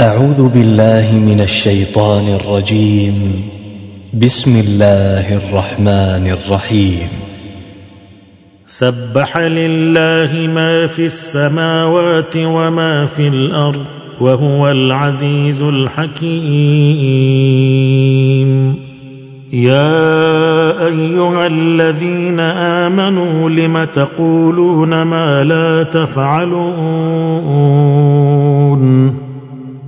أعوذ بالله من الشيطان الرجيم. بسم الله الرحمن الرحيم. سبح لله ما في السماوات وما في الأرض وهو العزيز الحكيم. يا أيها الذين آمنوا لم تقولون ما لا تفعلون؟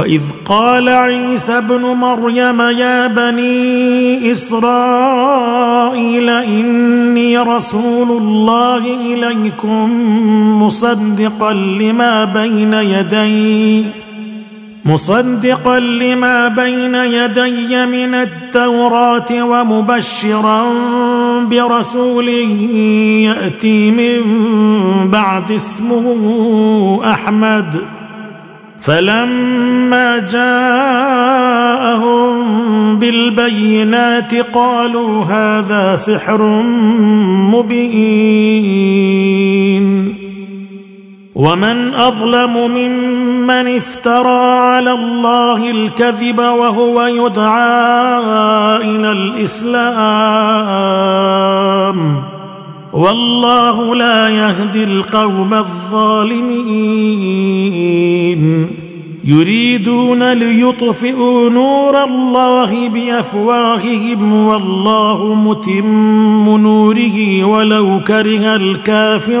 واذ قال عيسى ابن مريم يا بني اسرائيل اني رسول الله اليكم مصدقا لما بين يدي مصدقا لما بين يدي من التوراه ومبشرا برسول ياتي من بعد اسمه احمد فلما جاءهم بالبينات قالوا هذا سحر مبين. ومن أظلم ممن افترى على الله الكذب وهو يدعى إلى الإسلام. والله لا يهدي القوم الظالمين. يريدون ليطفئوا نور الله بأفواههم والله متم نوره ولو كره الكافرون.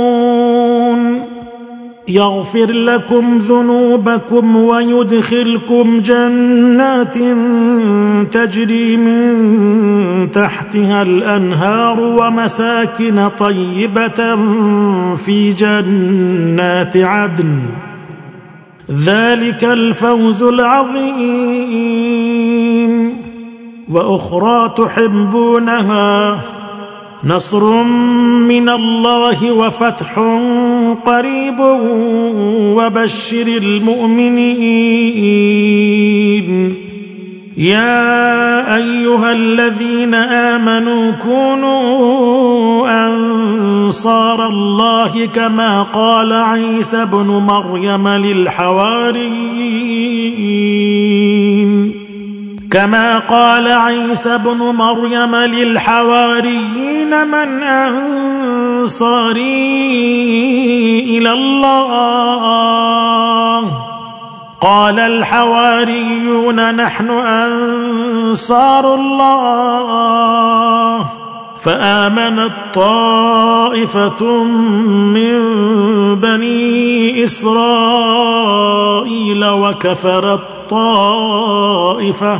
يغفر لكم ذنوبكم ويدخلكم جنات تجري من تحتها الأنهار ومساكن طيبة في جنات عدن. ذلك الفوز العظيم. وأخرى تحبونها. نصر من الله وفتح قريب وبشر المؤمنين. يا أيها الذين آمنوا كونوا أنصار الله كما قال عيسى ابن مريم للحواريين. كما قال عيسى ابن مريم للحواريين من أنصاري إلى الله. قال الحواريون نحن أنصار الله. فآمنت طائفة من بني إسرائيل وكفرت طائفة